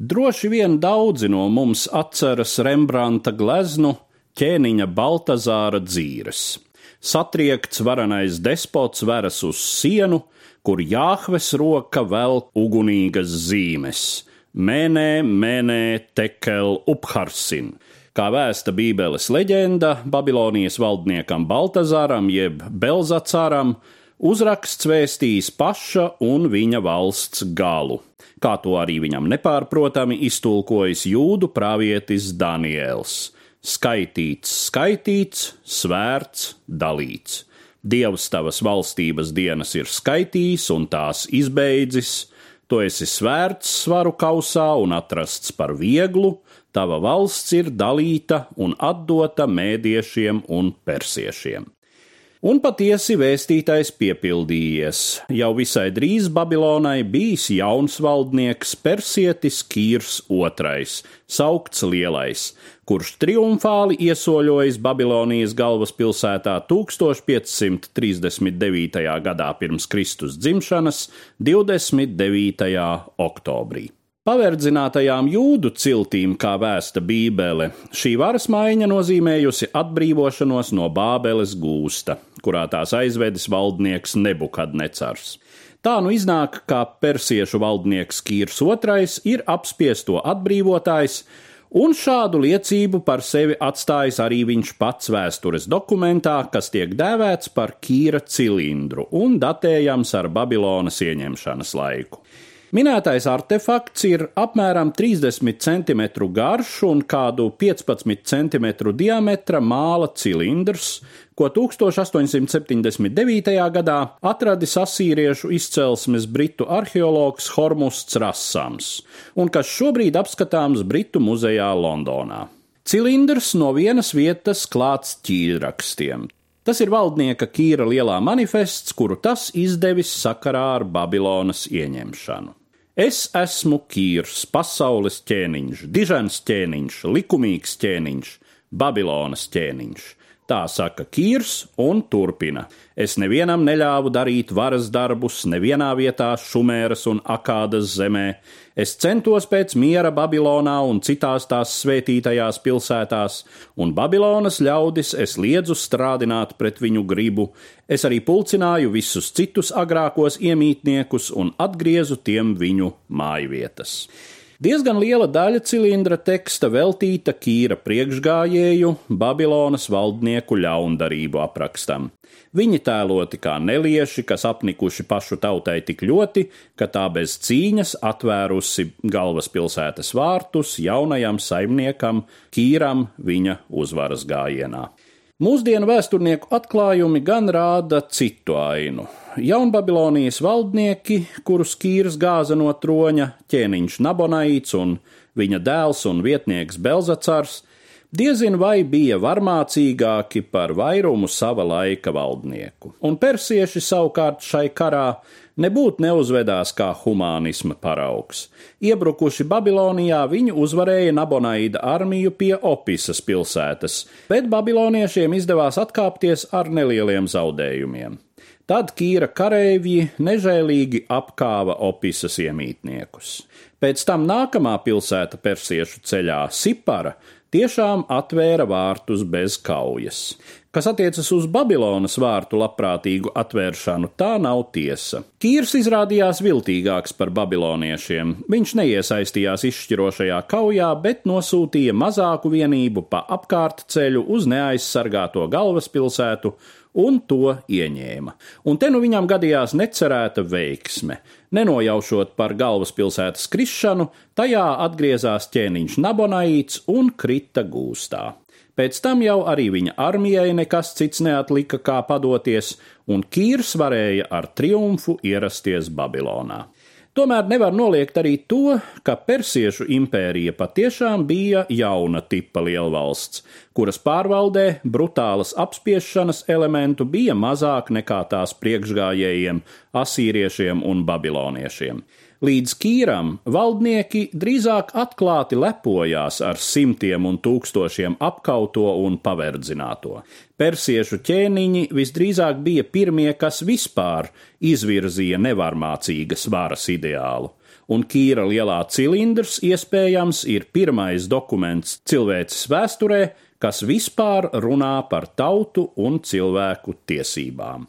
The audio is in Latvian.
Droši vien daudzi no mums atceras Rembrandta gleznu ķēniņa Baltazāra dzīves. Satriekts varenais despots veras uz sienu, kur Jāhves roka velk ugunīgas zīmes - mēnē, mēnē, tekel, upharsin. Kā vēsta Bībeles leģenda, Babilonijas valdniekam Baltazāram jeb Belzacāram uzraksts vēstīs paša un viņa valsts galu kā to arī viņam nepārprotami iztulkojas jūdu pravietis Daniels. Skaitīts, skaitīts, svērts, dalīts. Dievs tavas valstības dienas ir skaitījis un tās izbeidzis, tu esi svērts svaru kausā un atrasts par vieglu, tava valsts ir dalīta un atdota mēdiešiem un persiešiem. Un patiesi vēstītais piepildījies. Jau visai drīz Babilonai bijis jauns valdnieks Persietis Kīrs II, saukts Lielais, kurš triumfāli iesoļojis Babilonijas galvaspilsētā 1539. gadā pirms Kristus dzimšanas 29. oktobrī. Paverdzinātajām jūdu ciltīm, kā vēsta Bībele, šī varas maiņa nozīmējusi atbrīvošanos no Bābeles gūsta, kurā tās aizvedis valdnieks Nebukadnecars. Tā nu iznāk, ka persiešu valdnieks Kīrs II ir apspiesto atbrīvotājs, un šādu liecību par sevi atstājis arī viņš pats vēstures dokumentā, kas tiek dēvēts par Kīra cilindru un datējams ar Babilonas ieņemšanas laiku. Minētais artefakts ir apmēram 30 cm garš un kādu 15 cm diametra māla cilindrs, ko 1879. gadā atradis asīriešu izcelsmes britu arheologs Hormusts Rassams, un kas šobrīd apskatāms Britu muzejā Londonā. Cilindrs no vienas vietas klāts ķīrakstiem. Tas ir valdnieka Kīra lielā manifests, kuru tas izdevis sakarā ar Babilonas ieņemšanu. Es esmu Kīrs, pasaules ķēniņš, dižens ķēniņš, likumīgs ķēniņš, Babilonas ķēniņš. Tā saka Kīrs un turpina. Es nevienam neļāvu darīt varas darbus, nevienā vietā Šumēras un Akādas zemē. Es centos pēc miera Babilonā un citās tās svētītajās pilsētās, un Babilonas ļaudis es liedzu strādināt pret viņu gribu. Es arī pulcināju visus citus agrākos iemītniekus un atgriezu tiem viņu mājvietas. Diezgan liela daļa cilindra teksta veltīta Kīra priekšgājēju Babilonas valdnieku ļaundarību aprakstam. Viņi tēloti kā nelieši, kas apnikuši pašu tautai tik ļoti, ka tā bez cīņas atvērusi galvaspilsētas vārtus jaunajam saimniekam Kīram viņa uzvaras gājienā. Mūsdienu vēsturnieku atklājumi gan rāda citu ainu. Jaunbabilonijas valdnieki, kurus Kīrs gāza no troņa, ķēniņš Nabonaits un viņa dēls un vietnieks Belzacars, diezin vai bija varmācīgāki par vairumu sava laika valdnieku, un persieši savukārt šai karā nebūtu neuzvedās kā humānisma paraugs. Iebrukuši Babilonijā, viņi uzvarēja Nabonaida armiju pie Opisas pilsētas, bet babiloniešiem izdevās atkāpties ar nelieliem zaudējumiem. Tad Kīra kareivji nežēlīgi apkāva Opisas iemītniekus. Pēc tam nākamā pilsēta persiešu ceļā Sipara tiešām atvēra vārtus bez kaujas. Kas attiecas uz Babilonas vārtu labprātīgu atvēršanu, tā nav tiesa. Kīrs izrādījās viltīgāks par babiloniešiem. Viņš neiesaistījās izšķirošajā kaujā, bet nosūtīja mazāku vienību pa apkārt ceļu uz neaizsargāto galvaspilsētu un to ieņēma. Un te nu viņam gadījās necerēta veiksme. Nenojaušot par galvaspilsētas krišanu, tajā atgriezās ķēniņš Nabonaīts un krita gūstā. Pēc tam jau arī viņa armijai nekas cits neatlika kā padoties, un Kīrs varēja ar triumfu ierasties Babilonā. Tomēr nevar noliegt arī to, ka Persiešu impērija patiešām bija jauna tipa lielvalsts, kuras pārvaldē brutālas apspiešanas elementu bija mazāk nekā tās priekšgājējiem, asīriešiem un babiloniešiem. Līdz Kīram valdnieki drīzāk atklāti lepojās ar simtiem un tūkstošiem apkauto un paverdzināto. Persiešu ķēniņi visdrīzāk bija pirmie, kas vispār izvirzīja nevarmācīgas varas ideālu un Kīra lielā cilindrs iespējams ir pirmais dokuments cilvēces vēsturē, kas vispār runā par tautu un cilvēku tiesībām.